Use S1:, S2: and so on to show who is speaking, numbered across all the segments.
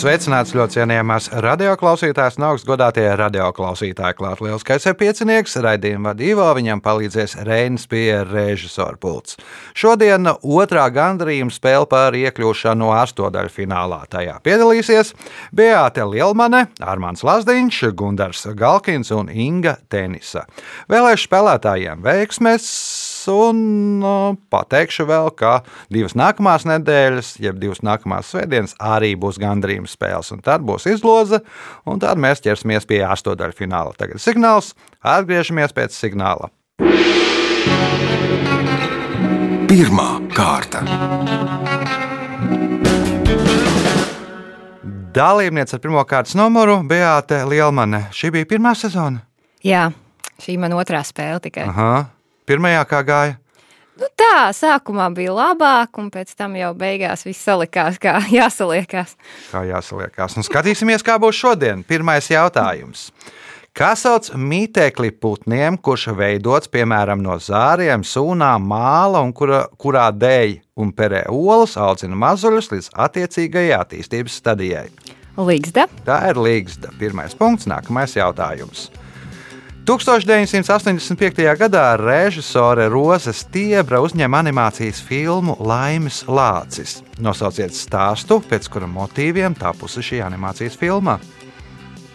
S1: Sveicināts ļoti cienījamās radioklausītājas, no augstas godātie radioklausītāji. Klāt lielskais piecinieks, raidījuma vadībā viņam palīdzēs Reinas pie režisora pults. Šodien otrā gandrījuma spēle par iekļūšanu astodaļu finālā. Tajā piedalīsies Beāte Lielmane, Armāns Lazdiņš, Gundars Galkins un Inga Tenisa. Vēlēšu spēlētājiem veiksmes! Un uh, pateikšu vēl, ka divas nākamās nedēļas, jeb divas nākamās svētdienas, arī būs gandrījuma spēles. Un tad būs izloze, un tad mēs ķersimies pie astotdaļu fināla. Tagad signāls, atgriežamies pēc signāla.
S2: Pirmā kārta.
S1: Dalībniece ar pirmā kārtas numuru Beāte Lielmane. Šī bija pirmā sezona.
S3: Jā, šī man otrā spēle tikai.
S1: Aha. Pirmajā kā gāja?
S3: Nu tā, sākumā bija labāk, un pēc tam jau beigās viss salikās, kā jāsaliekās.
S1: Kā jāsaliekās. Nu, skatīsimies, kā būs šodien. Pirmais jautājums. Kā sauc mītēkli putniem, kurš veidots piemēram no zāriem, sūnām, māla un kura, kurā dēļ un perē olas audzina mazuļus līdz attiecīgajai attīstības stadijai?
S3: Līgzda.
S1: Tā ir līgzda. Pirmais punkts, nākamais jautājums. 1985. gadā režisore Roza Stiebra uzņēma animācijas filmu Laimes Lācis. Nosauciet stāstu, pēc kura motīviem tapusi šī animācijas filma.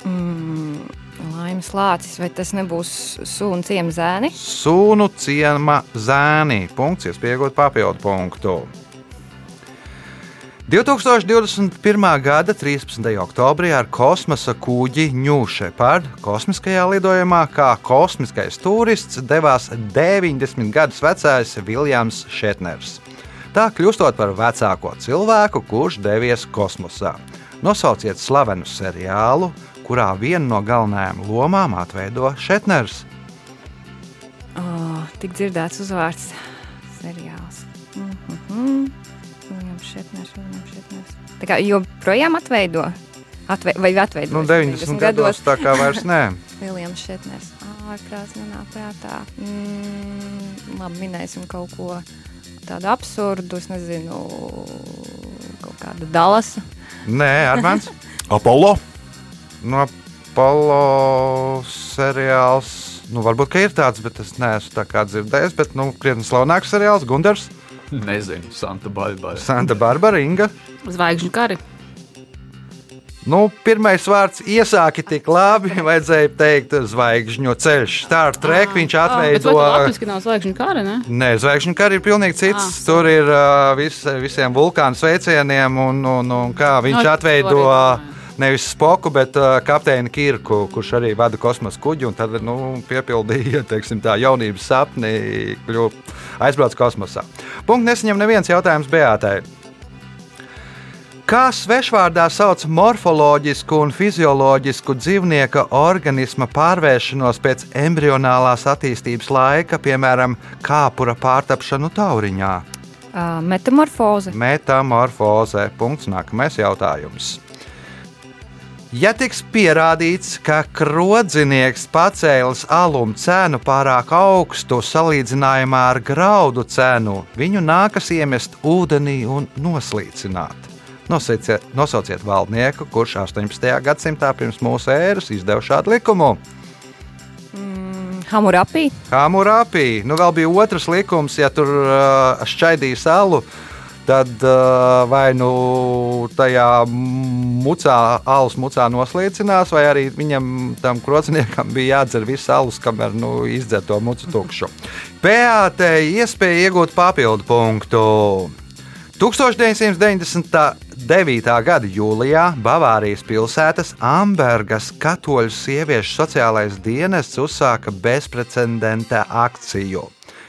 S3: Mm, laimes lācis, vai tas nebūs sunu ciema zēni?
S1: Sunu ciema zēni. Punkts, iespējot papildu punktu. 2021. gada 13. oktobrī ar kosmosa kuģi Ņūšepard kosmiskajā lidojumā kā kosmiskais turists devās 90 gadus vecais Viljams Šetners. Tā kļūstot par vecāko cilvēku, kurš devies kosmosā. Nosauciet slavenu seriālu, kurā vienu no galvenajām lomām atveido Šetners.
S3: Oh, tik dzirdēts uzvārds seriāls. Tā kā joprojām atveido? Atve, vai atveido?
S1: Nu, 90 gados tā kā vairs nē.
S3: Viljams Šetners. Ārprāts nenāk prātā. Mm, labi, minēsim kaut ko tādu absurdu, es nezinu, kaut kādu dalasu.
S1: Nē, Armāns.
S2: Apollo.
S1: No Apollo seriāls. Nu, varbūt, ka ir tāds, bet es neesmu tā kā dzirdējis. Bet, nu, krietni slavenāks seriāls, Gunārs.
S4: Nezinu, Santa Barbara.
S1: Santa Barbara, Inga.
S5: Zvaigžņu kari.
S1: Nu, pirmais vārds iesāki tik labi, vajadzēja teikt, zvaigžņu ceļš. Star Trek viņš
S5: Ah, Bet
S1: atveido.
S5: vai tu latviski nav zvaigžņu kari, ne?
S1: Nē, zvaigžņu kara ir pilnīgi cits.
S5: Ah,
S1: Tur ir uh, vis, visiem vulkānu sveicieniem, un, un, un kā viņš
S5: No,
S1: atveido
S5: arī.
S1: Nevis Spoku, bet uh, kapteini Kirku, kurš arī vada kosmosa kuģi. un Tad nu, piepildīja teiksim, tā jaunības sapni, kļuva aizbraucis kosmosā. Punkts nesaņem neviens jautājums Beatai. Kā svešvārdā sauc morfoloģisku un fizioloģisku dzīvnieka organisma pārvēršanos pēc embrionālās attīstības laika, piemēram, kāpura pārtapšanu tauriņā?
S3: Uh, metamorfoze.
S1: Metamorfoze. Punkts. Nākamais jautājums. Ja tiks pierādīts, ka krodzinieks pacēlis alum cenu pārāk augstu salīdzinājumā ar graudu cenu, viņu nākas iemest ūdenī un noslīcināt. Nosauciet, nosauciet valdnieku, kurš 18. gadsimtā pirms mūsu ēras izdeva šādu likumu.
S3: Hamurapī.
S1: Hamurapī. Nu, vēl bija otrs likums, ja tur uh, šķaidīja salu. Tad uh, vai nu tajā mucā, alus mucā noslīcinās, vai arī viņam, tam krociniekam, bija jādzer viss alus, kamēr nu, izdzer to mucu tukšu. PAT iespēja iegūt papildu punktu. 1999. gada jūlijā Bavārijas pilsētas Ambergas katoļu sieviešu sociālais dienests uzsāka bezprecedenta akciju.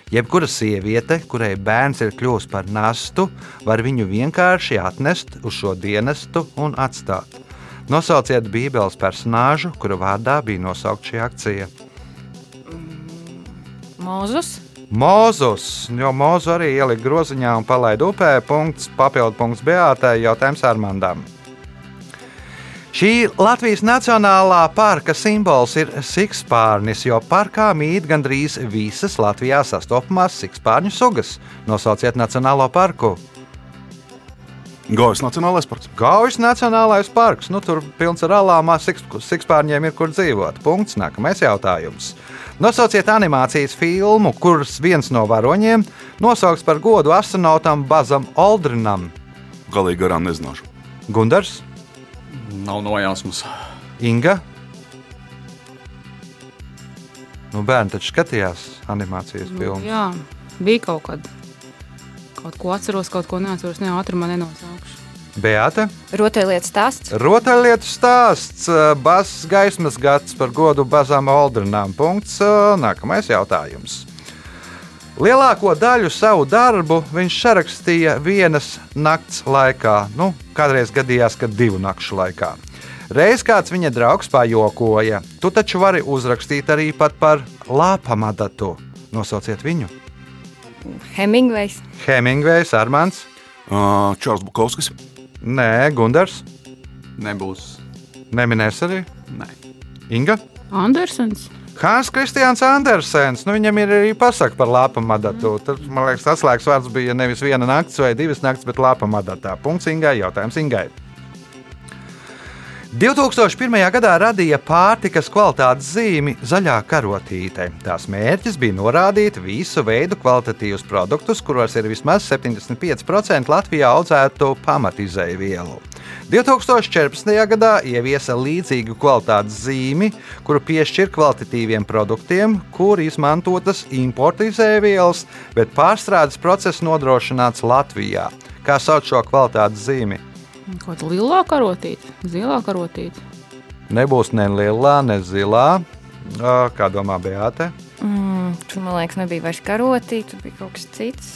S1: Jebkura sieviete, kurai bērns ir kļuvis par nastu, var viņu vienkārši atnest uz šo dienestu un atstāt. Nosauciet Bībeles personāžu, kura vārdā bija nosaukta šī akcija.
S5: Mūzus.
S1: Mūzus, jo mūzu arī ielika groziņā un palaida upē. Punkts, papildu punkts Beātai, jautājums Armandam. Šī Latvijas Nacionālā parka simbols ir sikspārnis, jo parkā mīt gandrīz visas Latvijā sastopamās sikspārņu sugas. Nosauciet Nacionālo parku.
S6: Gaujas Nacionālais parks.
S1: Gaujas Nacionālais parks. Nu, tur pilns ar alām, siks, sikspārņiem ir kur dzīvot. Punkts. Nākamais jautājums. Nosauciet animācijas filmu, kuras viens no varoņiem nosaukts par godu astronautam Bazam Aldrinam.
S6: Galīgi garām nezināšu.
S1: Gundars,
S4: Nav nojausmas.
S1: Inga. Nu, bērni taču skatījās animācijas filmu.
S5: Nu, Jā, bija kaut kad. Kaut ko atceros, kaut ko neatceros. Ne, ātrumā nenosaukšu.
S1: Beata.
S3: Rotaļlietas stāsts.
S1: Rotaļlietu stāsts, Bazas gaismas gads par godu Bazām Aldrinām. Punkts. Nākamais jautājums. Lielāko daļu savu darbu viņš sarakstīja vienas nakts laikā. Nu, kādreiz gadījās, ka divu nakšu laikā. Reiz kāds viņa draugs pajokoja, tu taču vari uzrakstīt arī pat par lāpamadatu. Nosauciet viņu.
S3: Hemingvejs.
S1: Hemingvejs, Armāns,
S6: Uh, Čārls Bukovskis.
S1: Nē, Gundars,
S4: Nebūs.
S1: neminēs arī
S4: Nē.
S1: Inga.
S5: Andersens.
S1: Hans Kristians Andersens, nu viņam ir arī pasaka par lāpamadatu. Tad, man liekas, atslēgas vārds bija nevis viena naktis vai divas naktis, bet lāpamadatā. Punkts Ingai, jautājums Ingai. 2001. gadā radīja pārtikas kvalitātes zīmi zaļā karotīte. Tās mērķis bija norādīt visu veidu kvalitatīvus produktus, kuros ir vismaz 75% Latvijā audzētu pamatizēju vielu. 2014. gadā ieviesa līdzīgu kvalitātes zīmi, kuru piešķir kvalitatīviem produktiem, kur izmantotas importa izēvielas, bet pārstrādes process nodrošināts Latvijā. Kā sauc šo kvalitātes zīmi?
S5: Kaut kā lielā karotīte, zilā karotīte.
S1: Nebūs ne lielā, ne zilā. Kā domā Beate?
S3: Mm, tur, man liekas, nebija vairs karotīte, tur bija kaut kas cits.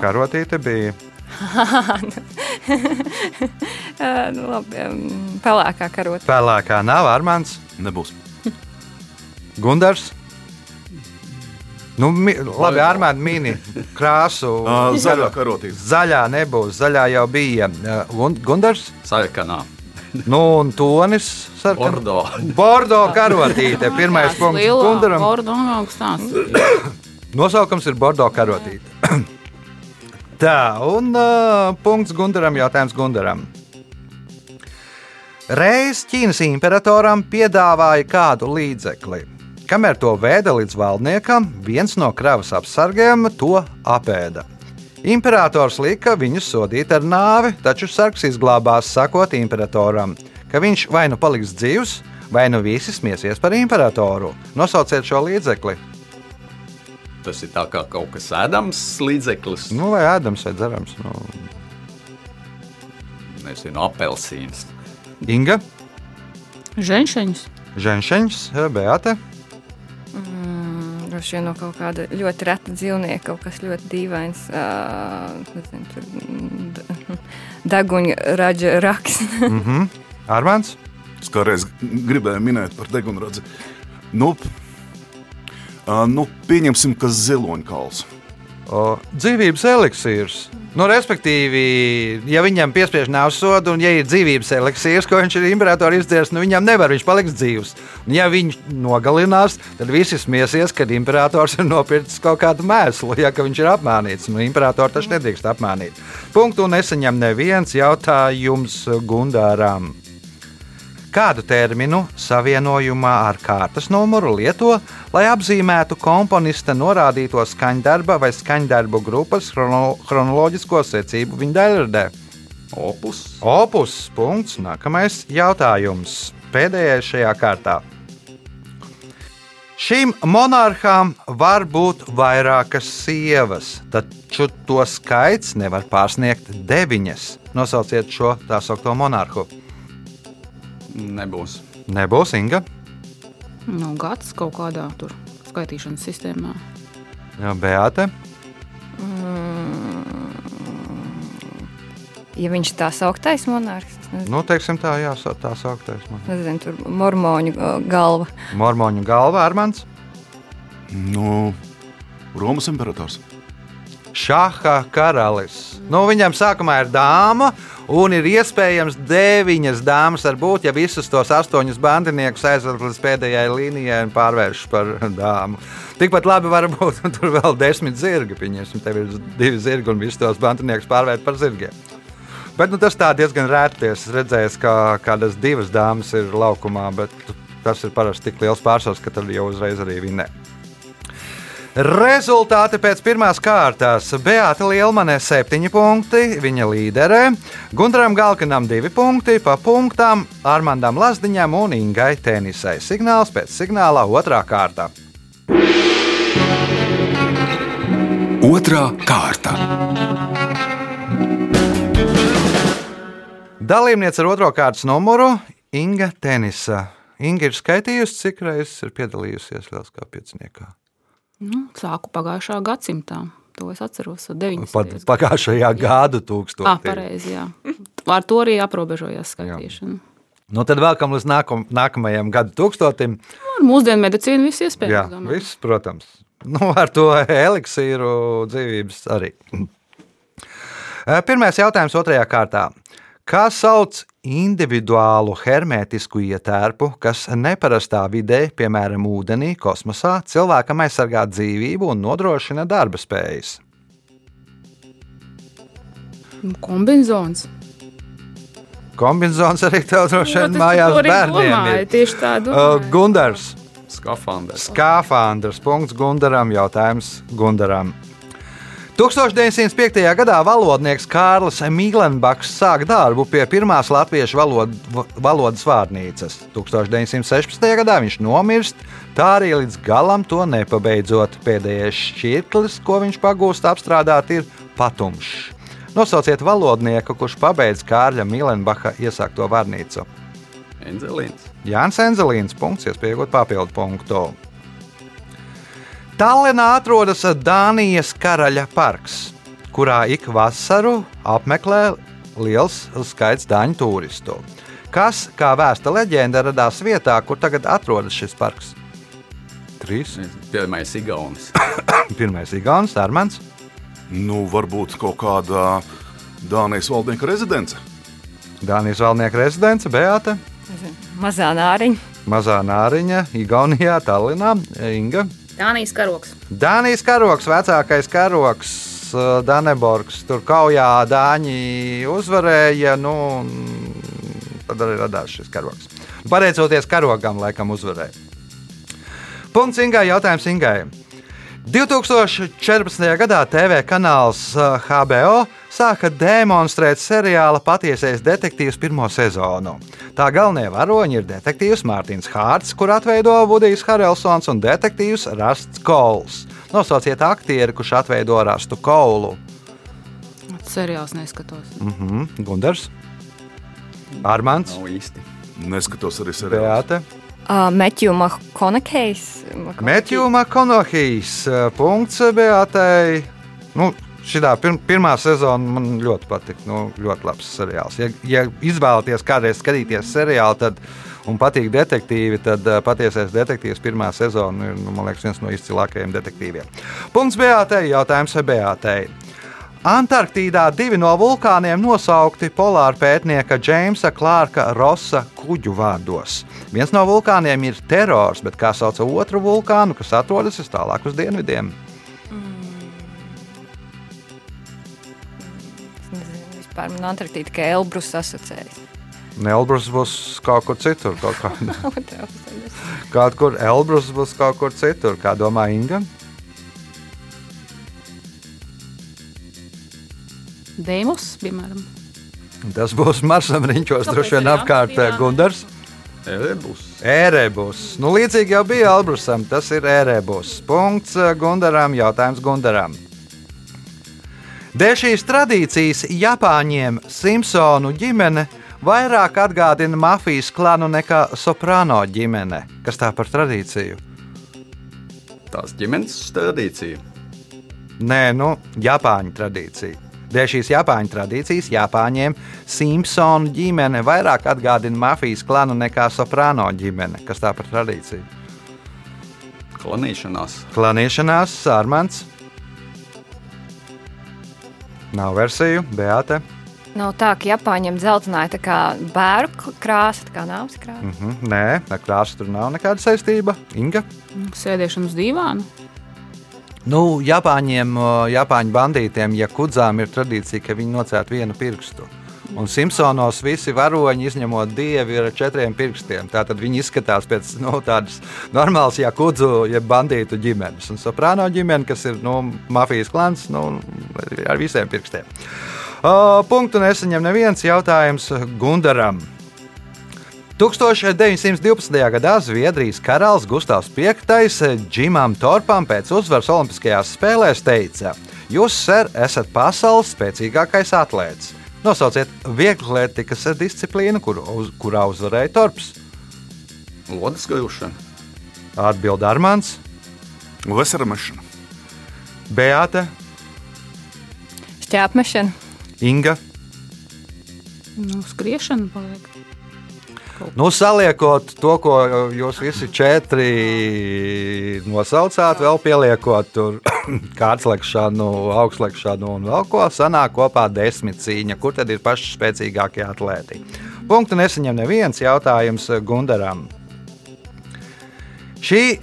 S1: Karotīte bija.
S3: nu, labi, pelēkā karotīte.
S1: Pelēkā nav Armāns,
S6: Nebūs.
S1: Gundars. Nu, mi, labi, Armāns mini krāsu.
S6: Uh, zaļā karotīte.
S1: Zaļā nebūs, zaļā jau bija Ā, Gun- Gundars.
S4: Sarkanā.
S1: Nu, un tonis sarkan-
S4: Bordo.
S1: Bordo karotīte. Pirmais punkts Gundaram.
S5: Bordo augstās.
S1: Nosaukums ir Bordo karotīte. Tā, un uh, punkts Gundaram, jautājums Gundaram. Reiz Ķīnas imperatoram piedāvāja kādu līdzekli. Kamēr to vēda līdz valdniekam, viens no kravas apsargiem to apēda. Imperators lika viņu sodīt ar nāvi, taču sargs izglābās, sakot imperatoram, ka viņš vai nu paliks dzīvs, vai nu visi smiesies par imperatoru. Nosauciet šo līdzekli.
S4: Tas ir kā kaut kas ēdams līdzeklis.
S1: Nu, vai ēdams vai dzerams? Nu,
S4: Nezinu, apelsīns.
S1: Inga,
S5: Ženšaņus.
S1: Ženšēns, Beate.
S3: Mm, Droši vien no kaut kāda ļoti reta dzīvnieka, kaut kas ļoti dīvains. Uh, mm, Deguņa raģa raks.
S1: Mm -hmm. Armāns,
S6: Es kādreiz gribēju minēt par degunradzi. Nu, uh, nu, pieņemsim, ka ziloņkauls.
S1: o, dzīvības eliksīrs. Nu, respektīvi, ja viņam piespiež nāves sodu, un ja ir dzīvības eliksīrs, ko viņš ir imperatorā izdzēris, nu viņam nevar, viņš paliks dzīvs. Un, ja viņš nogalinās, tad visi smiesies, kad imperators ir nopircis kaut kādu mēslu, ja ka viņš ir apmānīts. Nu, imperators taču nedrīkst apmānīt. Punktu nesaņem neviens jautājums Gundāram. Kādu terminu savienojumā ar kārtas numuru lieto, lai apzīmētu komponista norādīto skaņdarba vai skaņdarbu grupas chrono chronoloģisko secību viņa daļradē?
S4: Opus.
S1: Opus. Punkts. Nākamais jautājums. Pēdējais šajā kārtā. Šīm monarhām var būt vairākas sievas, taču to skaits nevar pārsniegt deviņas. Nosauciet šo tā saucamo monarhu.
S4: Nebūs.
S1: Nebūs Inga.
S5: Nu, gads kaut kādā tur skaitīšanas sistēmā.
S1: Jā, Beate.
S3: Ja viņš tā sauktais monārhs,
S1: Nu, teiksim tā, jā, tā sauktais. man.
S3: nezinu tur mormoņu galva.
S1: Mormoņu galva Armāns.
S6: Nu, Romas imperators.
S1: Šaha karalis. Nu, viņam sākumā ir dāma, un ir iespējams deviņas dāmas var būt, ja visus tos astoņus bandiniekus aizved līdz pēdējai līnijai un pārvērš par dāmu. Tikpat labi var būt tur vēl desmit zirgi. Pieņemsim, tev ir divi zirgi un visus tos bandiniekus pārvērt par zirgiem. Bet nu, tas tā diezgan rēti. Es redzēju, ka kādas divas dāmas ir laukumā, bet tas ir parasti tik liels pārsvars, ka tad jau uzreiz arī vinnē. Rezultāti pēc pirmās kārtas. Beata Lielmanē 7 punkti, viņa līderē. Gunteram Galkanam 2 punkti, pa punktām Armandam Lazdiņam un Ingai Tenisai. Signāls pēc signālā otrā kārta.
S2: Otra kārta.
S1: Dalībniece ar otro kārtas numuru Inga Tenisa. Inga ir skaitījusi, cik reizes ir piedalījusies Lieliskā pieciniekā.
S5: Nu, sāku pagājušā gadsimtā. To es atceros.
S1: Pat pagājušajā gada tūkstošā.
S5: Ah, pareizi, jā. Ar to arī aprobežojās skaitīšana.
S1: Nu, tad vēlkam līdz nākam, nākamajam gadu tūkstotim.
S5: Ar mūsdienu medicīnu viss
S1: Jā,
S5: iespējams. domāju.
S1: viss, protams. Nu, ar to eliksīru dzīvības arī. Pirmais jautājums otrajā kārtā. Kā sauc individuālu hermētisku ietērpu, kas neparastā vidē, piemēram, ūdenī, kosmosā, cilvēkam aizsargā dzīvību un nodrošina darba spējas?
S5: Kombinzons.
S1: Kombinācijas arī tev droši vien mājās bērniem.
S5: domāju,
S1: ir.
S5: Tieši tā
S1: Uh,
S5: domāju.
S1: Gundars.
S4: Skafandrs.
S1: Skāfandrs. Punkts Gundaram. Jautājums Gundaram. 1905. gadā valodnieks Kārlis Mīlenbaks sāk darbu pie pirmās latviešu valod, valodas vārnīcas. 1916. gadā viņš nomirst, tā arī līdz galam to nepabeidzot. Pēdējais šķirklis, ko viņš pagūst apstrādāt, ir patumšs. Nosauciet valodnieku, kurš pabeidz Kārļa Mīlenbaka iesākto vārnīcu.
S4: Enzelīns.
S1: Jānis Enzelīns, punkts, iespējot papildu punktu. Tallinā atrodas Dānijas karaļa parks, kurā ik vasaru apmeklē liels skaits dāņu turistu. Kas, kā vēsta leģenda, radās vietā, kur tagad atrodas šis parks? Trīs.
S4: Pirmais Igaunis.
S1: Pirmais ir Gauns, Armāns,
S6: Nu, varbūt kaut kāda Dānijas valdnieka rezidence.
S1: Dānijas valnieka rezidence, Beata,
S3: Mazā nāriņa.
S1: Mazā Nāriņa, Igaunijā, Tallinā, Inga.
S5: Dānijas karoks.
S1: Dānijas karoks, vecākais karoks, uh, Daneborgs. Tur kaujā Dāņi uzvarēja. Nu, tad arī radās šis karoks. Pateicoties karogam, laikam uzvarēja. Punkts Ingai. Jautājums Ingai. 2014. gadā TV kanāls HBO sāka demonstrēt seriāla Patiesais detektīvs pirmo sezonu. Tā galvenie varoņi ir detektīvs Mārtiņš Hārts, kur atveido Vudijs Harelsons un detektīvs Rasts Kols. Nosauciet aktieri, kurš atveido Rastu Kolu.
S5: Seriāls neskatos.
S1: Mhm, Gundars, Armāns,
S4: Nav īsti.
S6: Neskatos arī seriālu.
S3: Uh, Metju Makonekejs.
S1: Mēķu Makonohijs. uh, Punkts Beatai. Nu, Šī pir pirmā sezona man ļoti patika. Nu, ļoti labs seriāls. Ja, ja izvēlaties kādreiz skatīties seriālu, tad, un patīk detektīvi, tad uh, patiesais detektīvs pirmā sezona ir nu, liekas, viens no izcilākajiem detektīviem. Punkts Beatai. Jautājums Beatai. Antarktīdā divi no vulkāniem nosaukti polāra pētnieka Džeimsa Klārka Rosa kuģu vārdos. Viens no vulkāniem ir terors, bet kā sauc otru vulkānu, kas atrodas tālāk uz dienvidiem?
S3: Vispār man Antarktīda, ka Elbrus asociējas.
S1: Elbrus būs kaut kur citur. Kaut kā, kaut kur Elbrus būs kaut kur citur, kā domā Inga.
S5: Dēmos, piemēram.
S1: Tas būs Marsam riņķos, droši vien apkārt Gundars.
S4: Erebus.
S1: Ērebus. Nu, līdzīgi jau bija Elbrusam, tas ir ērebus. Punkts eh, Gundaram, jautājums Gundaram. Dēļ šīs tradīcijas Japāņiem Simpsonu ģimene vairāk atgādina mafijas klanu nekā soprāno ģimene. Kas tā par tradīciju?
S4: Tās ģimenes tradīcija.
S1: Nē, nu, Japāņu tradīcija. Dēļ šīs Japāņu tradīcijas Japāņiem Simpsonu ģimene vairāk atgādina mafijas klanu nekā soprāno ģimene. Kas tā par tradīciju?
S4: Klanīšanās.
S1: Klanīšanās, Sārmans, Nav versiju, Beata.
S3: Nav tā, ka Japāņiem dzeltenā ir tā kā bērnu krāsa, tā kā nāves krāsa.
S1: Mhm. Nē, ar krāsu tur nav nekāda saistība. Inga.
S5: Sēdiešana uz dīvāna.
S1: Nu, Japāņiem, Japāņu bandītiem, ja kudzām ir tradīcija, ka viņi nocērt vienu pirkstu. Un Simpsonos visi varoņi, izņemot dievu, ir ar četriem pirkstiem. Tātad viņi izskatās pēc nu, tādas normālas, ja kudzu, ja bandītu ģimenes. Un soprāno ģimene, kas ir nu, mafijas klans, nu, ar visiem pirkstiem. Uh, punktu nesaņem neviens jautājums Gundaram. 1912. gadā Zviedrijas karalis Gustavs V Džimam Torpam pēc uzvaras Olimpiskajās spēlēs teica: Jūs, ser, esat pasaules spēcīgākais atlētājs. Nosauciet vieglietīgas disciplīnu, kur, uz, kurā uzvarēja Torps.
S4: Lodes gūšana,
S1: Atbild Armāns,
S6: Vesera mešana.
S1: Beata,
S3: Šķēpmešana.
S1: Inga.
S5: Nu, skriešana paliek.
S1: Nu, saliekot to, ko jūs visi četri nosaucāt, vēl pieliekot tur kārtslekšanu, augstlekšanu un vēl ko, sanāk kopā desmit cīņa. Kur tad ir paši spēcīgākie atlēti? Punktu nesaņem neviens jautājums Gundaram. Šī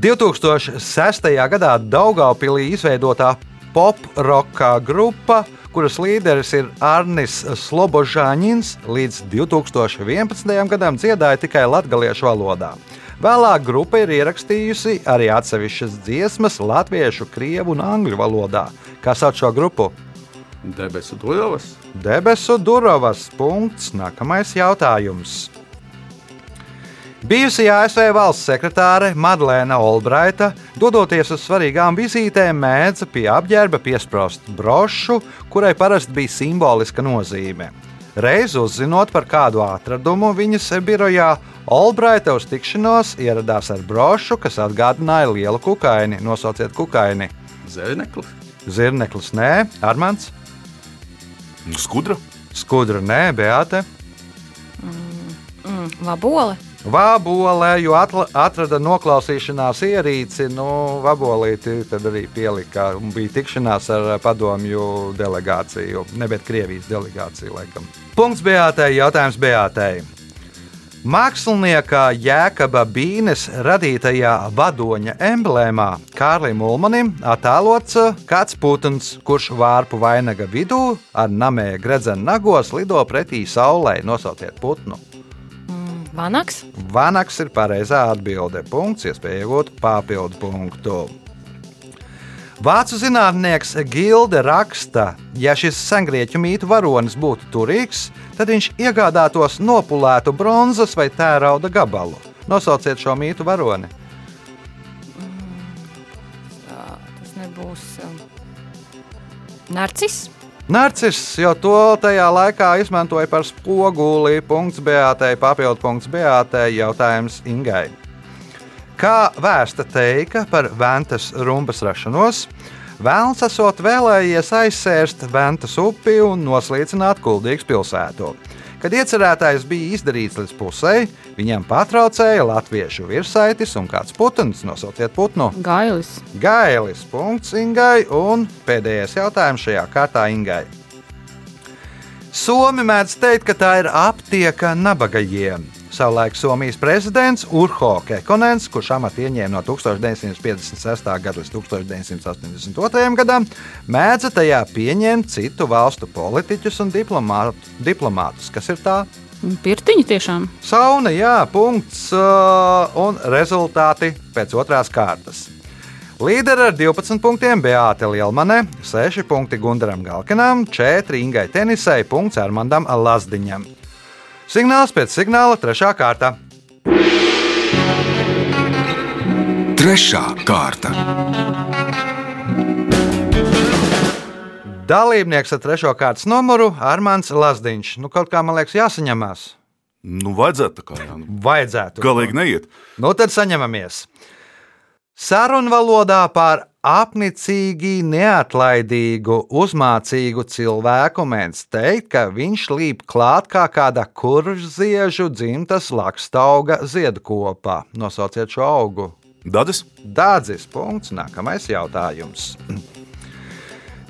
S1: 2006. gadā Daugaupīlī izveidotā pop-roka grupa, kuras līderis ir Arnis Slobožāņins, līdz 2011. gadam dziedāja tikai latviešu valodā. Vēlāk grupa ir ierakstījusi arī atsevišķas dziesmas latviešu, krievu un angļu valodā. Kā sauc šo grupu?
S4: debesu durovas,
S1: Debesu Durovas. Punkts. Nākamais jautājums. Bijusī ASV valsts sekretāre Madlēna Olbraita, dodoties uz svarīgām vizītēm, mēdza pie apģērba piesprost brošu, kurai parasti bija simboliska nozīme. Reiz uzzinot par kādu atradumu viņas birojā, Olbraita uz tikšanos ieradās ar brošu, kas atgādināja lielu kukaini. Nosauciet kukaini.
S4: zēneklis,
S1: Zirneklis nē, Armāns,
S6: Skudra.
S1: Skudra nē, Beate.
S3: Mm, Vabole.
S1: Vābolē, jo atla, atrada noklausīšanās ierīci, nu, vabolīti tad arī pielika. un Bija tikšanās ar padomju delegāciju, ne bet Krievijas delegāciju, laikam. Punkts Beātei, jautājums Beātei. Mākslinieka Jēkaba Bīnes radītajā vadoņa emblēmā Kārlim Ulmanim attēlots uh, kāds putns, kurš vārpu vainaga vidū ar namē gredzenu nagos lido pretī saulē. Nosauciet putnu!
S3: Vanaks.
S1: Vanaks ir pareizā atbilde. Punkts, iespēja iegūt papildu punktu. Vācu zinātnieks Gilde raksta, ja šis sengrieķu mītu varonis būtu turīgs, tad viņš iegādātos nopulētu bronzas vai tērauda gabalu. Nosauciet šo mītu varoni.
S3: Tas nebūs. um, Narcis.
S1: Narcis jau to tajā laikā izmantoja par spoguli. Punkts Beātei, papildu punkts Beātei, jautājums Ingai. Kā vēsta teika par Ventas rumbas rašanos, Vēlns esot vēlējies aizsērst Ventas upi un noslīcināt Kuldīgas pilsētu. Kad iecerētājs bija izdarīts līdz pusē, viņam patraucēja latviešu virsaitis un kāds putns, nosauciet putnu.
S5: Gailis.
S1: Gailis, punkts Ingai, un pēdējais jautājums šajā kārtā Ingai. Somi mēdz teikt, ka tā ir aptieka nabagajiem. Savulaik Somijas prezidents Urho Kekonens, kurš amatu ieņēma no 1956. gada līdz 1982. gadam, mēdza tajā pieņemt citu valstu politiķus un diplomātu, diplomātus. Kas ir tā?
S5: Pirtiņi tiešām.
S1: Sauna, jā, punkts uh, un rezultāti pēc otrās kārtas. Līderi ar 12 punktiem Beāte Lielmane, 6 punkti Gundaram Galkinam, 4 Ingai Tenisai, punkts Armandam Lazdiņam. Signāls pēc signāla, 3. kārta.
S2: Trešā kārta.
S1: Dalībnieks ar 3. kārtas numuru Armāns Lazdiņš. Nu, kaut kā man liekas, jāsaņemās.
S6: Nu, vajadzētu tā kā jā. Nu,
S1: Vajadzētu.
S6: galīgi neiet.
S1: Nu, tad saņemamies. Sarunvalodā par apnicīgi, neatlaidīgu, uzmācīgu cilvēku mēdz teikt, ka viņš līp klāt kā kāda kurziežu dzimtas lakstauga ziedkopā. Nosauciet šo augu.
S6: Dādas?
S1: Dādzis punkts. Nākamais jautājums.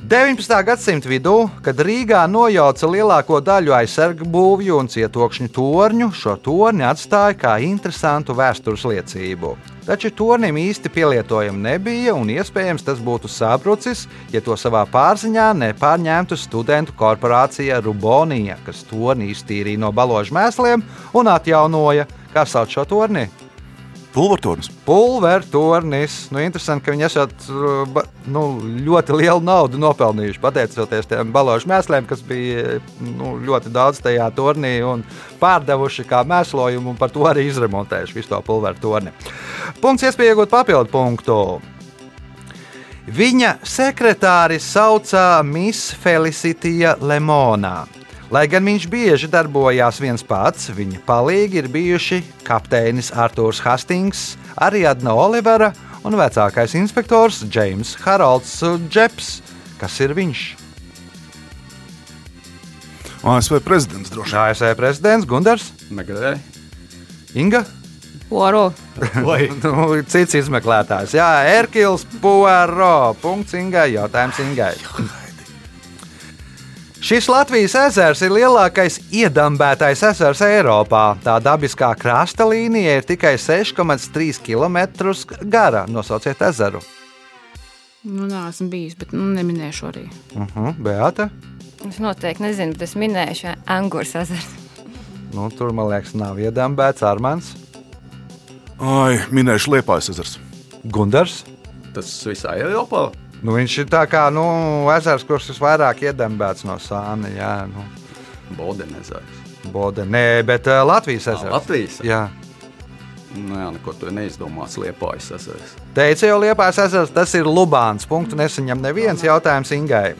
S1: 19. gadsimta vidū, kad Rīgā nojauca lielāko daļu aizsargu būvju un cietokšņu torņu, šo torni atstāja kā interesantu vēstures liecību. Taču tornim īsti pielietojama nebija, un iespējams tas būtu sabrucis, ja to savā pārziņā nepārņemtu studentu korporācija Rubonija, kas torni iztīrīja no baložu mēsliem un atjaunoja. Kā sauc šo torni?
S6: Pulvertornis.
S1: Pulvertornis. Nu, interesanti, ka viņi esat uh, nu, ļoti lielu naudu nopelnījuši pateicoties tiem balāžu mēsliem, kas bija nu, ļoti daudz tajā turnī un pārdevuši kā mēslojumu, un par to arī izremontējuši visu to pulvertorni. Punkts, iespēja iegūt papildu punktu. Viņa sekretāri sauca Miss Felicitija Lemonā. Lai gan viņš bieži darbojās viens pats, viņa palīgi ir bijuši kapteinis Arthurs Hastings, Ariadna Olivera un vecākais inspektors James Harolds Džeps. Kas ir viņš?
S6: ASV prezidents droši vien.
S1: ASV prezidents Gunārs,
S4: Megrē.
S1: Inga.
S4: Vai
S1: Nu, cits izmeklētājs. Jā, Erkils Puero. Punkts Ingai. Jautājums Ingai. Šis Latvijas ezers ir lielākais iedambētais ezers Eiropā. Tā dabiskā krasta līnija ir tikai 6,3 km gara. Nosauciet ezeru.
S5: Nu, nē, esmu bijis, bet nu, neminēšu arī.
S1: Uh -huh, Beata.
S3: Es noteikti nezinu, bet es minēšu Angūras ezeru.
S1: Nu, tur, man liekas, nav iedambēts Armāns.
S6: Ai, minēšu Liepājas ezers.
S1: Gundars.
S4: tas visā Eiropā?
S1: Nu, viņš ir tā kā nu, ezers, kurš visvairāk iedambēts no sāna. Jā, nu,
S4: Bodenezers.
S1: Bode. Nē, bet uh, Latvijas ezers.
S4: Latvijas?
S1: Jā.
S4: Nu, jā, neko tur neizdomāts Liepājas ezers.
S1: Teica jau Liepājas ezers, tas ir Lubāns. Punktu nesaņem neviens jautājums Ingai.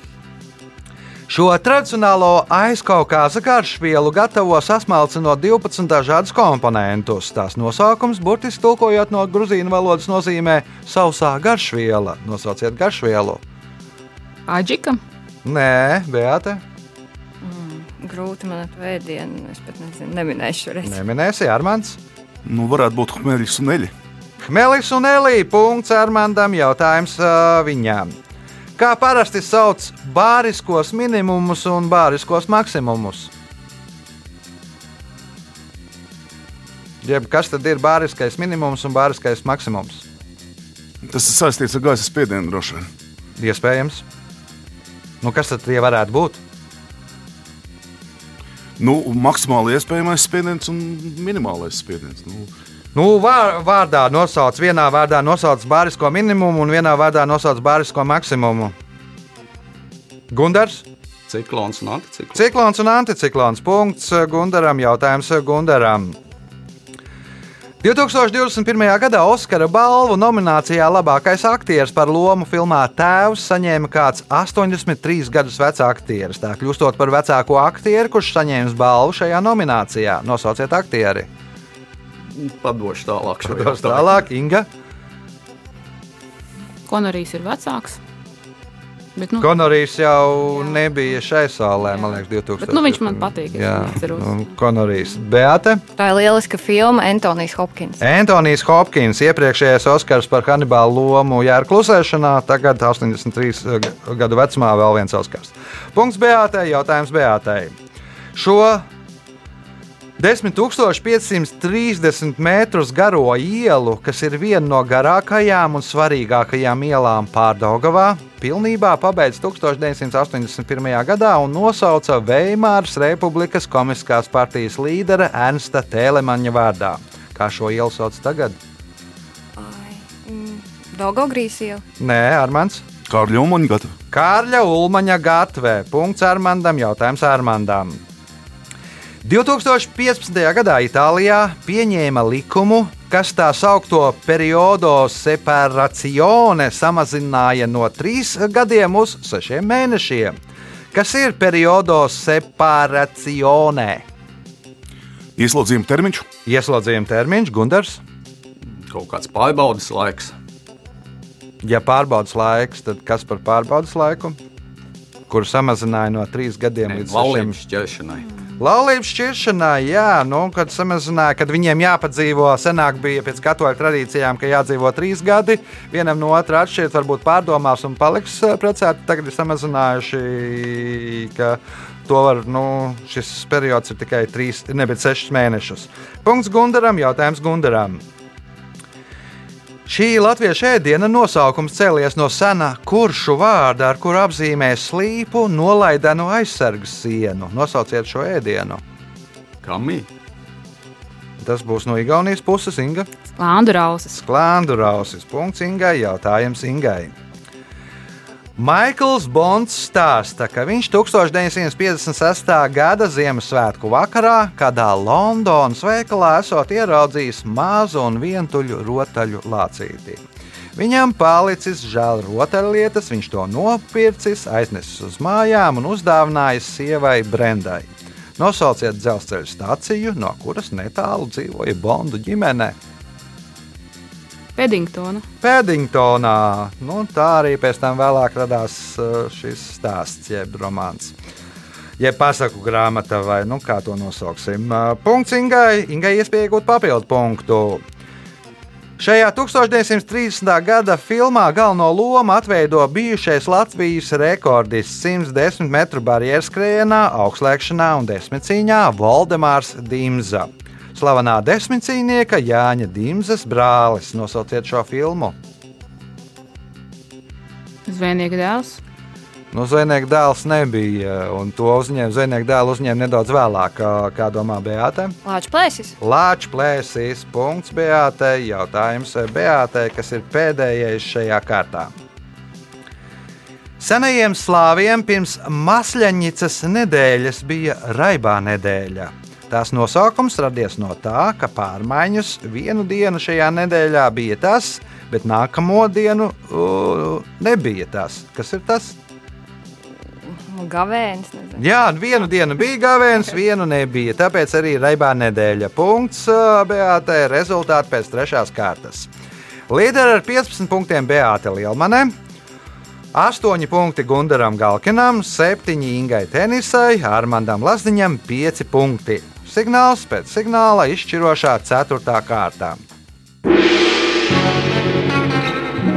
S1: Šo tradicionālo aizkaukāza garšvielu gatavo sasmalcinot 12 dažādus komponentus. Tās nosaukums, burtiski tulkojot no grūzīnu valodas, nozīmē sausā garšviela. Nosauciet garšvielu.
S5: Aģika.
S1: Nē, Beata,
S3: Grūti man ar vēdienu. Es pat nezinu, neminēšu šo reizi.
S1: neminēsi Armāns.
S6: Nu, varētu būt Hmeļs un Eļi.
S1: Melis un Elī. Punkts Armandam. Jautājums uh, viņām. Kā parasti sauc bāriskos minimumus un bāriskos maksimumus? Jeb, kas tad ir bāriskais minimums un bāriskais maksimums?
S6: Tas ir saistīts ar gaisa spiedienu droši vien.
S1: Iespējams. Nu, kas tad tie varētu būt?
S6: Nu, maksimāli iespējamais spiediens un minimālais spiediens. Nu,
S1: Nu, vār, vārdā nosauc, vienā vārdā nosauc bārisko minimumu un vienā vārdā nosauc bārisko maksimumu. Gundars,
S4: Ciklons un anticiklons.
S1: ciklons un anticiklons. Punkts Gundaram, jautājums Gundaram. 2021. gadā Oskara balvu nominācijā labākais aktieris par lomu filmā Tēvs saņēma kāds 83 gadus vecs aktieris. Tā kļūstot par vecāko aktieru, kurš saņēmis balvu šajā nominācijā. Nosauciet aktieri.
S4: Padošu tālāk
S1: Tos tālāk, Inga.
S5: Konorijas ir vecāks. Bet, nu,
S1: Konorijs jau nebija šai sālē, man liekas, 2000.
S5: Bet, nu, viņš man patīk,
S1: Jā, nu, Konorijs. Beate.
S3: Tā ir lieliska filma Antonijs Hopkins.
S1: Antonijs Hopkins, iepriekšējais Oskars par kanibālu lomu Jēra klusēšanā, tagad 83 gadu vecumā vēl viens Oskars. Punkts Beatei, jautājums Beatei. Šo 10,530 metrus garo ielu, kas ir viena no garākajām un svarīgākajām ielām Pārdaugavā, pilnībā pabeidz 1981. gadā un nosauca Veimāras Republikas Komiskās partijas līdera Ernsta Tēlemaņa vārdā. Kā šo ielu sauc tagad?
S3: Dogogrīs jau.
S1: Nē, Armāns.
S6: Kārļa Umaņa gatava.
S1: Kārļa Ulmaņa gatavē. Punkts Armandam, jautājums Armandam. 2015. gadā Itālijā pieņēma likumu, kas tā saucamo periodo separazione samazināja no 3 gadiem uz 6 mēnešiem. Kas ir periodo separazione?
S6: Ieslodzījuma termiņš.
S1: Ieslodzījuma termiņš, Gunārs.
S4: Kaut kāds pārbaudas laiks.
S1: Ja pārbaudas laiks, tad kas par pārbaudas laiku? Kuru samazināja no 3 gadiem līdz 6
S4: Laulības ķeršanai.
S1: Laulības šķiršanā, jā, nu, kad samazināja, kad viņiem jāpadzīvo, senāk bija pēc katoļu tradīcijām, ka jādzīvo trīs gadi, vienam no otra atšķirt, varbūt pārdomās un paliks eh, precēti. Tagad ir samazinājuši, ka to var, nu, šis periods ir tikai trīs, nevis sešus mēnešus. Punkts Gundaram, jautājums Gundaram. Šī latviešu ēdiena nosaukums cēlies no sena kuršu vārda, ar kuru apzīmē slīpu nolaidenu aizsargas sienu. Nosauciet šo ēdienu.
S4: Kamī?
S1: Tas būs no Igaunijas puses, Inga.
S5: Lāndu rausis.
S1: Klāndu rausis. Punkts Ingai. Jautājums Ingai. Maikls Bonds stāsta, ka viņš 1956. gada Ziemassvētku vakarā kādā Londonas veikalā esot ieraudzījis mazu un vientuļu rotaļu lācīti. Viņam palicis žēl rotaļlietas, viņš to nopircis, aiznesis uz mājām un uzdāvinājis sievai Brendai. Nosauciet dzelzceļa stāciju, no kuras netālu dzīvoja Bondu ģimene.
S5: Pedingtona.
S1: Pēdiņtonā. Nu, tā arī pēc tam radās uh, šis stāsts, jeb romāns. Jeb pasaku grāmata, vai nu, kā to nosauksim. Uh, Punkts Ingai. Ingai iespēja iegūt papildu punktu. Šajā 1930. gada filmā galveno lomu atveido bijušais Latvijas rekordists 110 metru barjeras skrejienā, augstslēgšanā un desmitcīņā Valdemārs Dimza. Slavenā desmitcīnieka Jāņa Dimzas brālis. Nosauciet šo filmu.
S5: Zvejnieka dēls.
S1: Nu, Zvejnieka dēls nebija, un to uzņēma Zvejnieka dēlu uzņēma nedaudz vēlāk, kā- kā domā Beata.
S3: Lāča plēsis.
S1: Lāča plēsīs, punkts Beatai. Jautājums Beatai, kas ir pēdējais šajā kārtā. Senajiem slāviem pirms Masļaņicas nedēļas bija raibā nedēļa. Tās nosaukums radies no tā, ka pārmaiņas vienu dienu šajā nedēļā bija tas, bet nākamo dienu uh, nebija tas. Kas ir tas?
S3: Gavēnis. nezinu.
S1: Jā, vienu dienu bija gāviens, vienu nebija. Tāpēc arī raibā nedēļa. Punkts ā, Beātei. Rezultāti pēc trešās kārtas. Līderi ar 15 punktiem Beāte Lielmanē. 8 punkti Gundaram Galkinam, 7 Ingai Tenisai, Armandam Lazdiņam 5 punkti. Signāls pēc signāla izšķirošā 4. kārtā.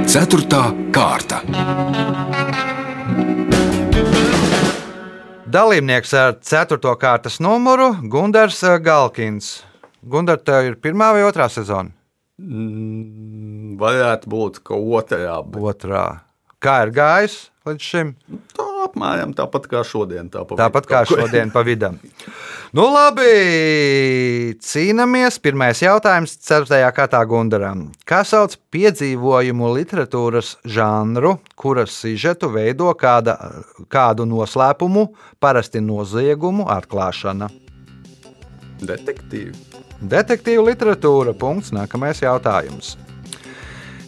S2: Ceturtā kārta.
S1: Dalībnieks ar 4. kārtas numuru Gunārs Galkins. Gunārs, tev ir pirmā vai otrā sezona?
S4: Mm, Varētu būt, ka otrā, bet
S1: Otrā. Kā ir gājis līdz šim?
S4: tā apmēram tāpat kā šodien. Tā pa
S1: Tāpat
S4: vidu
S1: kā šodien pa vidam. Nu, labi, cīnāmies. Pirmais jautājums - 4. kārtā Gundaram. Kā sauc piedzīvojumu literatūras žanru, kuras sižetu veido kāda, kādu noslēpumu, parasti noziegumu atklāšana?
S4: Detektīvi.
S1: Detektīva literatūra. Punkts. Nākamais jautājums.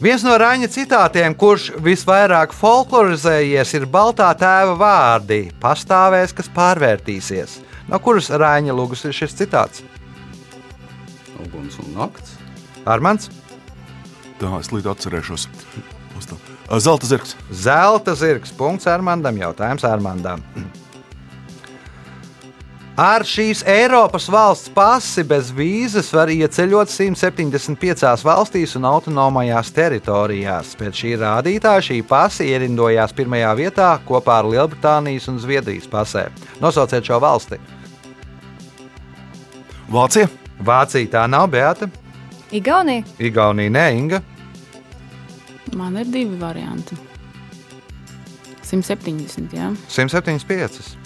S1: Viens no Raņa citātiem, kurš visvairāk folklorizējies, ir Baltā tēva vārdi - pastāvēs, kas pārvērtīsies. No kuras Raņa lūgas ir šis citāts?
S4: Uguns un nakts.
S1: Armāns,
S6: Tā es līdz atcerēšos. Zelta zirgs.
S1: Zelta zirgs. Punkts Armandam. Jautājums Armandam. Ar šīs Eiropas valsts pasi bez vīzas var ieceļot 175 valstīs un autonomajās teritorijās. Pēc šī rādītāja šī pasi ierindojās pirmajā vietā kopā ar Lielbritānijas un Zviedrijas pasē. Nosauciet šo valsti.
S6: Vācija.
S1: Vācija tā nav Beata,
S3: Igaunija.
S1: Igaunija nē, Inga.
S5: Man ir divi varianti. 170. Jā.
S1: 175.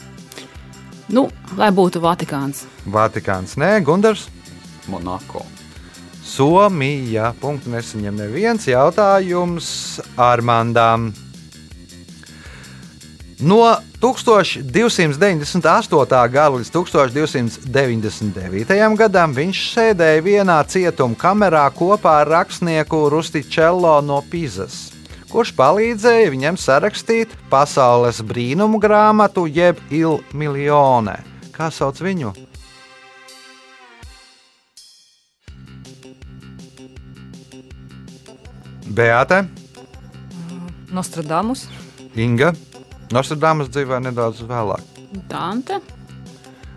S5: Nu, lai būtu Vatikāns.
S1: Vatikāns nē, Gundars.
S4: Monako.
S1: Somija. Punktu nesaņem neviens jautājums Armandām. No 1298. gada līdz 1299. gadam viņš sēdēja vienā cietuma kamerā kopā ar rakstnieku Rustičello no Pizas, kurš palīdzēja viņam sarakstīt pasaules brīnumu grāmatu jeb Il Miljone. Kā sauc viņu? Beate,
S3: Nostradamus.
S1: Inga. Nostradamus dzīvoja nedaudz vēlāk.
S5: Dante.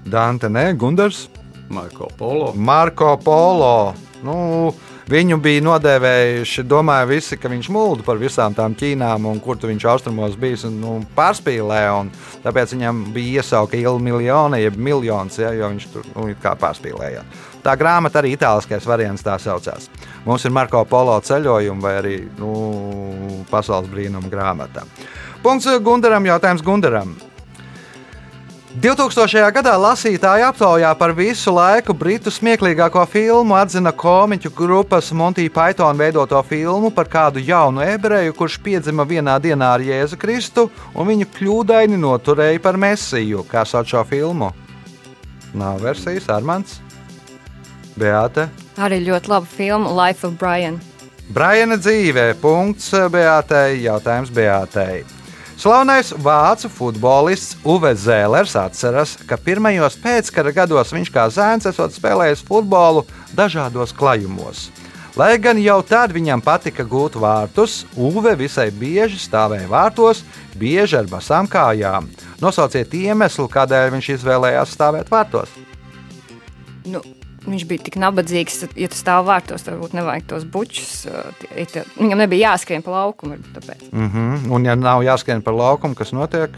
S1: Dante, nē, Gundars.
S4: Marko Polo.
S1: Marko Polo. Nu, viņu bija nodēvējuši, domāju, visi, ka viņš mulda par visām tām ķīnām, un kur viņš austrumos bijis un nu, pārspīlē. Un tāpēc viņam bija iesauka ilga miljona, jeb miljons, ja, jo viņš tur nu, kā pārspīlēja. Tā grāmata arī itāliskais variants tā saucās. Mums ir Marko Polo ceļojuma vai arī nu, pasaules brīnuma grāmata. Punkts Gundaram, jautājums Gundaram. 2000. gadā lasītāja aptaujā par visu laiku britu smieklīgāko filmu atzina komiķu grupas Monty Python veidoto filmu par kādu jaunu ebreju, kurš piedzima vienā dienā ar Jēzu Kristu un viņu kļūdaini noturēja par mesiju. Kā sauc šo filmu? Nav versijas, Armāns, Beata.
S3: Arī ļoti laba filma Life of Brian.
S1: Briana dzīvē, punkts Beatai, jautājums Beatai. Slavenais vācu futbolists Uve Zēlers atceras, ka pirmajos pēckara gados viņš kā zēns esot spēlējis futbolu dažādos klajumos. Lai gan jau tad viņam patika gūt vārtus, Uve visai bieži stāvēja vārtos, bieži ar basām kājām. Nosauciet iemeslu, kādēļ viņš izvēlējās stāvēt vārtos.
S3: Nu, viņš bija tik nabadzīgs, ka, ja tu stāv vārtos, tad varbūt nevajag tos bučus. uh, Viņam nebija jāskrien pa laukumu.
S1: Mm -hmm. Un, ja nav jāskrien par laukumu, kas notiek?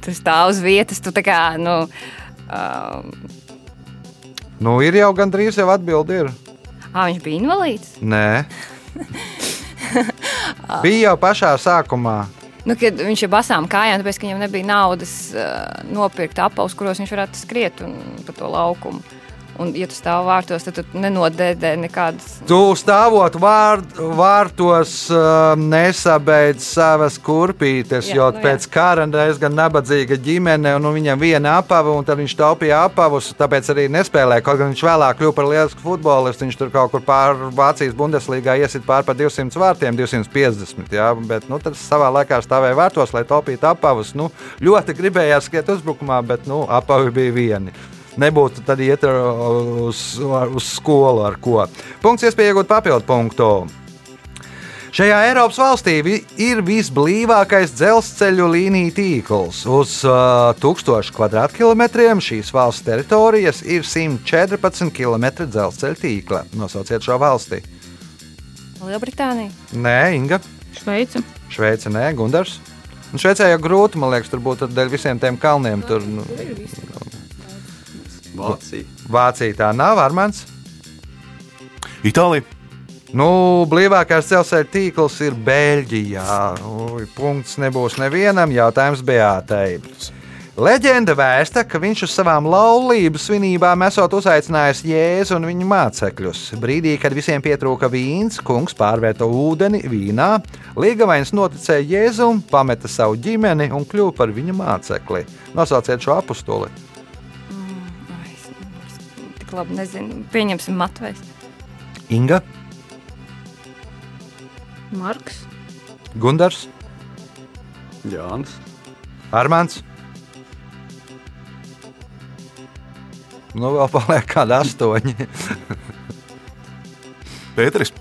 S3: Tu stāv uz vietas, tu tā kā. Nu, um,
S1: Nu, ir jau gandrīz jau atbildi.
S3: Ā, viņš bija invalīds.
S1: Nē, bija jau pašā sākumā.
S3: Nu, kad viņš ir basām kājām, tāpēc ka viņam nebija naudas uh, nopirkt apavus, kuros viņš varētu skriet un, pa to laukumu. Un, ja tu stāv vārtos, tad tu nenodēdē nekādas.
S1: Tu stāvot vār, vārtos, uh, nesabeidz savas kurpītes,
S3: Jā,
S1: jo
S3: nu jā.
S1: pēc kara diezgan nabadzīga ģimene, un nu, viņam viena apava, un tad viņš taupīja apavus, tāpēc arī nespēlēja. Kaut gan viņš vēlāk kļuva par lielisku futbolistu, viņš tur kaut kur pār Vācijas Bundeslīgā iesit pār par 200 vārtiem, 250. Jā, bet nu, tad savā laikā stāvēja vārtos, lai taupītu apavus. Nu, ļoti gribējās skriet uzbrukumā, bet nu, apavi bija vieni. Nebūtu tad iet uz, uz skolu ar ko. Punkts, iespēja iegūt papildu punktu. Šajā Eiropas valstī vi- ir visblīvākais dzelzceļu līniju tīkls. Uz uh, 1000 km2 šīs valsts teritorijas ir 114 km dzelzceļa tīkla. Nosauciet šo valsti.
S3: Lielbritānija.
S1: Nē, Inga,
S5: Šveice.
S1: Šveice, nē, Gundars. Un Šveicē jau grūti, man liekas, tur būtu dēļ visiem tiem kalniem. Tur, nu,
S4: Vācija.
S1: Vācija tā nav, Armāns.
S6: Itālija.
S1: Nu, blīvākais dzelzceļa tīkls ir Beļģijā. Ui, punkts nebūs nevienam, jautājums Beatai. Leģenda vēsta, ka viņš uz savām laulības svinībām esot uzaicinājis Jēzu un viņa mācekļus. Brīdī, kad visiem pietrūka vīns, kungs pārvērta ūdeni vīnā, Līgavains noticēja Jēzum, pameta savu ģimeni un kļuva par viņa mācekli. Nosauciet šo apakstuli.
S3: Tik labi nezinu. Pieņemsim Matvejs.
S1: Inga,
S5: Marks.
S1: Gundars,
S4: Jānis.
S1: Armāns. Nu, vēl paliek kādi astoņi.
S6: Pēteris.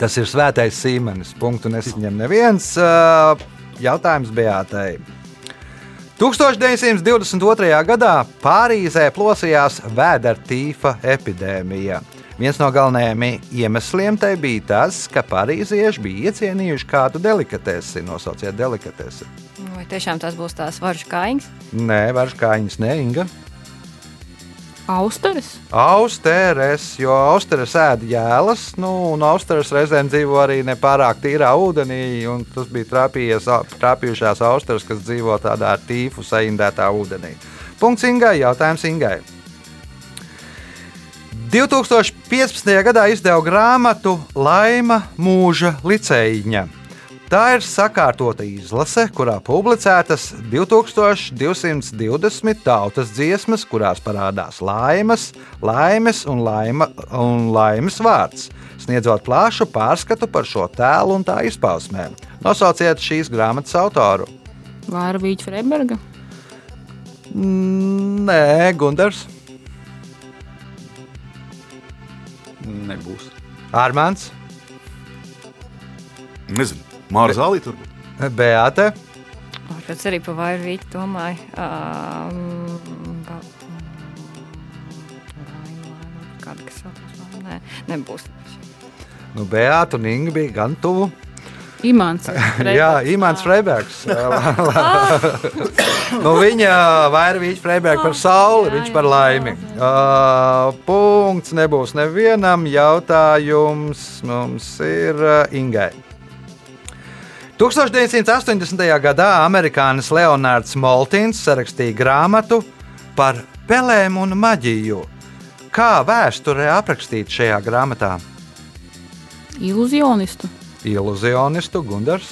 S1: Tas ir svētais Sīmenis. Punktu nesaņem neviens. Ā, Jautājums Beatai. 1922. gadā Pārīzē plosījās vēdertīfa epidēmija. Viens no galvenajiem iemesliem tai bija tas, ka parīzieši bija iecienījuši kādu delikatesi. Nosauciet delikatesi.
S3: Vai tiešām tas būs tās varžu kājiņas?
S1: Nē, vairs kājiņas, ne Inga.
S5: Austeris.
S1: Austeres, jo austeres ēda jēlas, nu, un austeres reizēm dzīvo arī nepārāk tīrā ūdenī. Tas bija trāpījušās austeres, kas dzīvo tādā tīfu saindētā ūdenī. Punkts Ingai, jautājums Ingai. 2015. gadā izdeva grāmatu Laima mūža licējiņa. Tā ir sakārtota izlase, kurā publicētas 2220 tautas dziesmas, kurās parādās laimes, laimes un, laima, un laimes vārds, sniedzot plašu pārskatu par šo tēlu un tā izpausmēm. Nosauciet šīs grāmatas autoru.
S5: Vāra Vīķa Freiberga.
S1: Mm, Nē, Gunārs,
S4: Nebūs.
S1: Armāns,
S6: Nezinu. Māra Zālī turbūt.
S1: Beate,
S5: Ar
S3: Pēc arī par vairu vīķu domāju. Um, ba- mm, Kāda, kas vai- Nē, nebūs.
S1: Nu, Beata un Inga bija gan tuvu.
S5: Imants.
S1: Jā, Imants Freibergs. nu, viņa vairāk viņa Freiberga par sauli, viņš par laimi. Uh, punkts nebūs nevienam. Jautājums mums ir Ingai. 1980. gadā amerikānis Leonards Moltins sarakstīja grāmatu par pelēm un maģiju. Kā vēsture aprakstīta šajā grāmatā?
S5: Iluzionistu.
S1: Iluzionistu Gundars.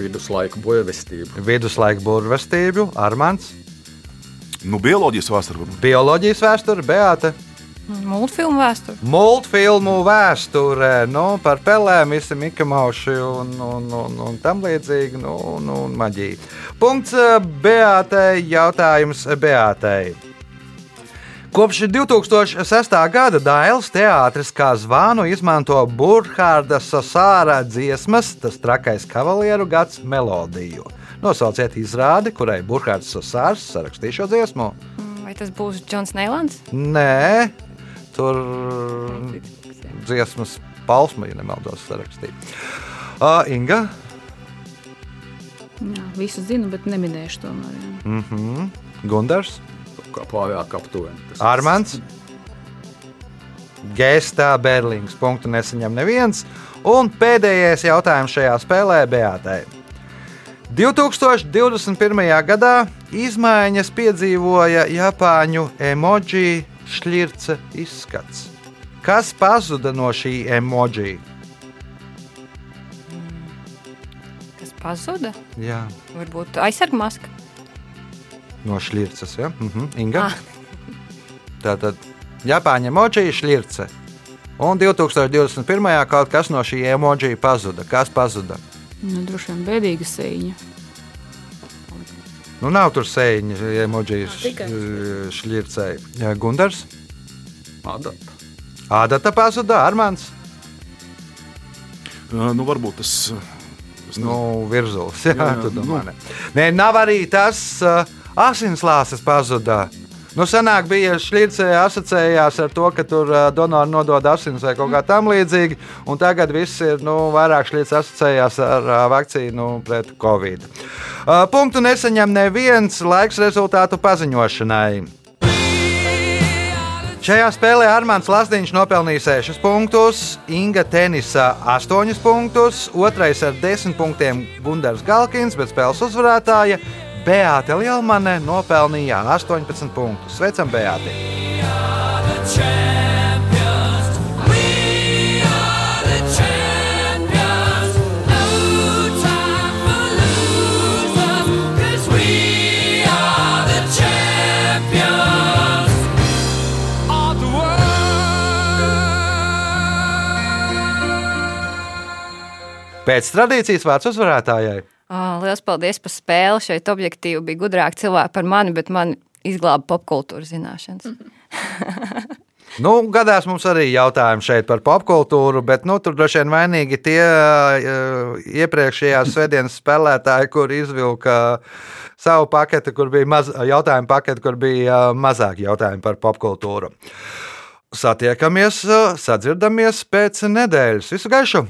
S4: Viduslaiku bojavestību.
S1: viduslaiku burvestību, Armāns,
S6: Nu, bioloģijas vēsture
S1: bioloģijas vēsture, Beata,
S3: Multfilmu vēsture.
S1: multfilmu vēsture, nu, par pelēm, visi mikimauši un, un, un, un tam līdzīgi, nu, un, un maģija. Punkts eh, Beatai, jautājums Beatai. Kopš 2006. gada Dāļas teātris kā zvanu izmanto Burkhārda Sasāra dziesmas, tas trakais kavalieru gads melodiju. Nosauciet izrādi, kurai Burkhārds Sasārs sarakstīja šo dziesmu.
S3: Vai tas būs Džons Neilants?
S1: Nē, tur dziesmas palsma, ja nemaldos, sarakstīja. Uh, Inga,
S5: Jā, visu zinu, bet neminēšu tomēr. Jā.
S1: mm -hmm. Gundars,
S4: Kā pārāk aptuveni.
S1: Armāns, Gēstā, Berlīnas punktu nesaņem neviens. Un pēdējais jautājums šajā spēlē Beatai. 2021. gadā izmaiņas piedzīvoja Japāņu emoji šķirca izskats. Kas pazuda no šī emoji?
S3: Kas pazuda?
S1: Jā,
S3: Varbūt aizsargmaska.
S1: no šķircas. Ja? Mhm. Inga.
S3: Ah.
S1: Tā tad Japāņu emoji šķirce. Un 2021. kaut kas no šī emoji pazuda. Kas pazuda?
S5: Nu, droši vien bēdīga sēņa.
S1: Nu, nav tur sēņa, emoji
S5: tikai
S1: šķircēji. Gundars,
S4: Adata.
S1: Ādata pazuda, Armāns,
S6: Uh, nu, varbūt tas. uh, es
S1: nu, virzulis. Jā,
S6: Jā, jā,
S1: tu domā,
S6: nu.
S1: ne? Nē, nav arī tas uh, asinslāses pazuda. Nu, senāk bija šķirce asociējās ar to, ka tur donori nodod asins vai kaut kā tam līdzīga, un tagad viss ir nu, vairāk šķirce asociējās ar vakcīnu pret covid. Punktu nesaņem neviens laiks rezultātu paziņošanai. Šajā spēlē Armāns Lasdiņš nopelnīja 6 punktus, Inga Tenisa 8 punktus, otrais ar 10 punktiem Gunārs Galkins, bet spēles uzvarētāja Beāte Lielmane nopelnīja 18 punktus. Sveicam, Beāti! Pēc tradīcijas vārds uzvarētājai.
S3: Lielas paldies par spēli. Šeit objektīvi bija gudrāki cilvēki par mani, bet man izglāba popkultūras zināšanas.
S1: Nu, gadās mums arī jautājumi šeit par popkultūru, bet nu, tur droši vien vainīgi tie uh, iepriekšējās svētdienas spēlētāji, kur izvilka savu paketi, kur bija maz, jautājumu paketi, kur bija uh, mazāk jautājumu par popkultūru. Satiekamies, uh, sadzirdamies pēc nedēļas. Visu gaišu!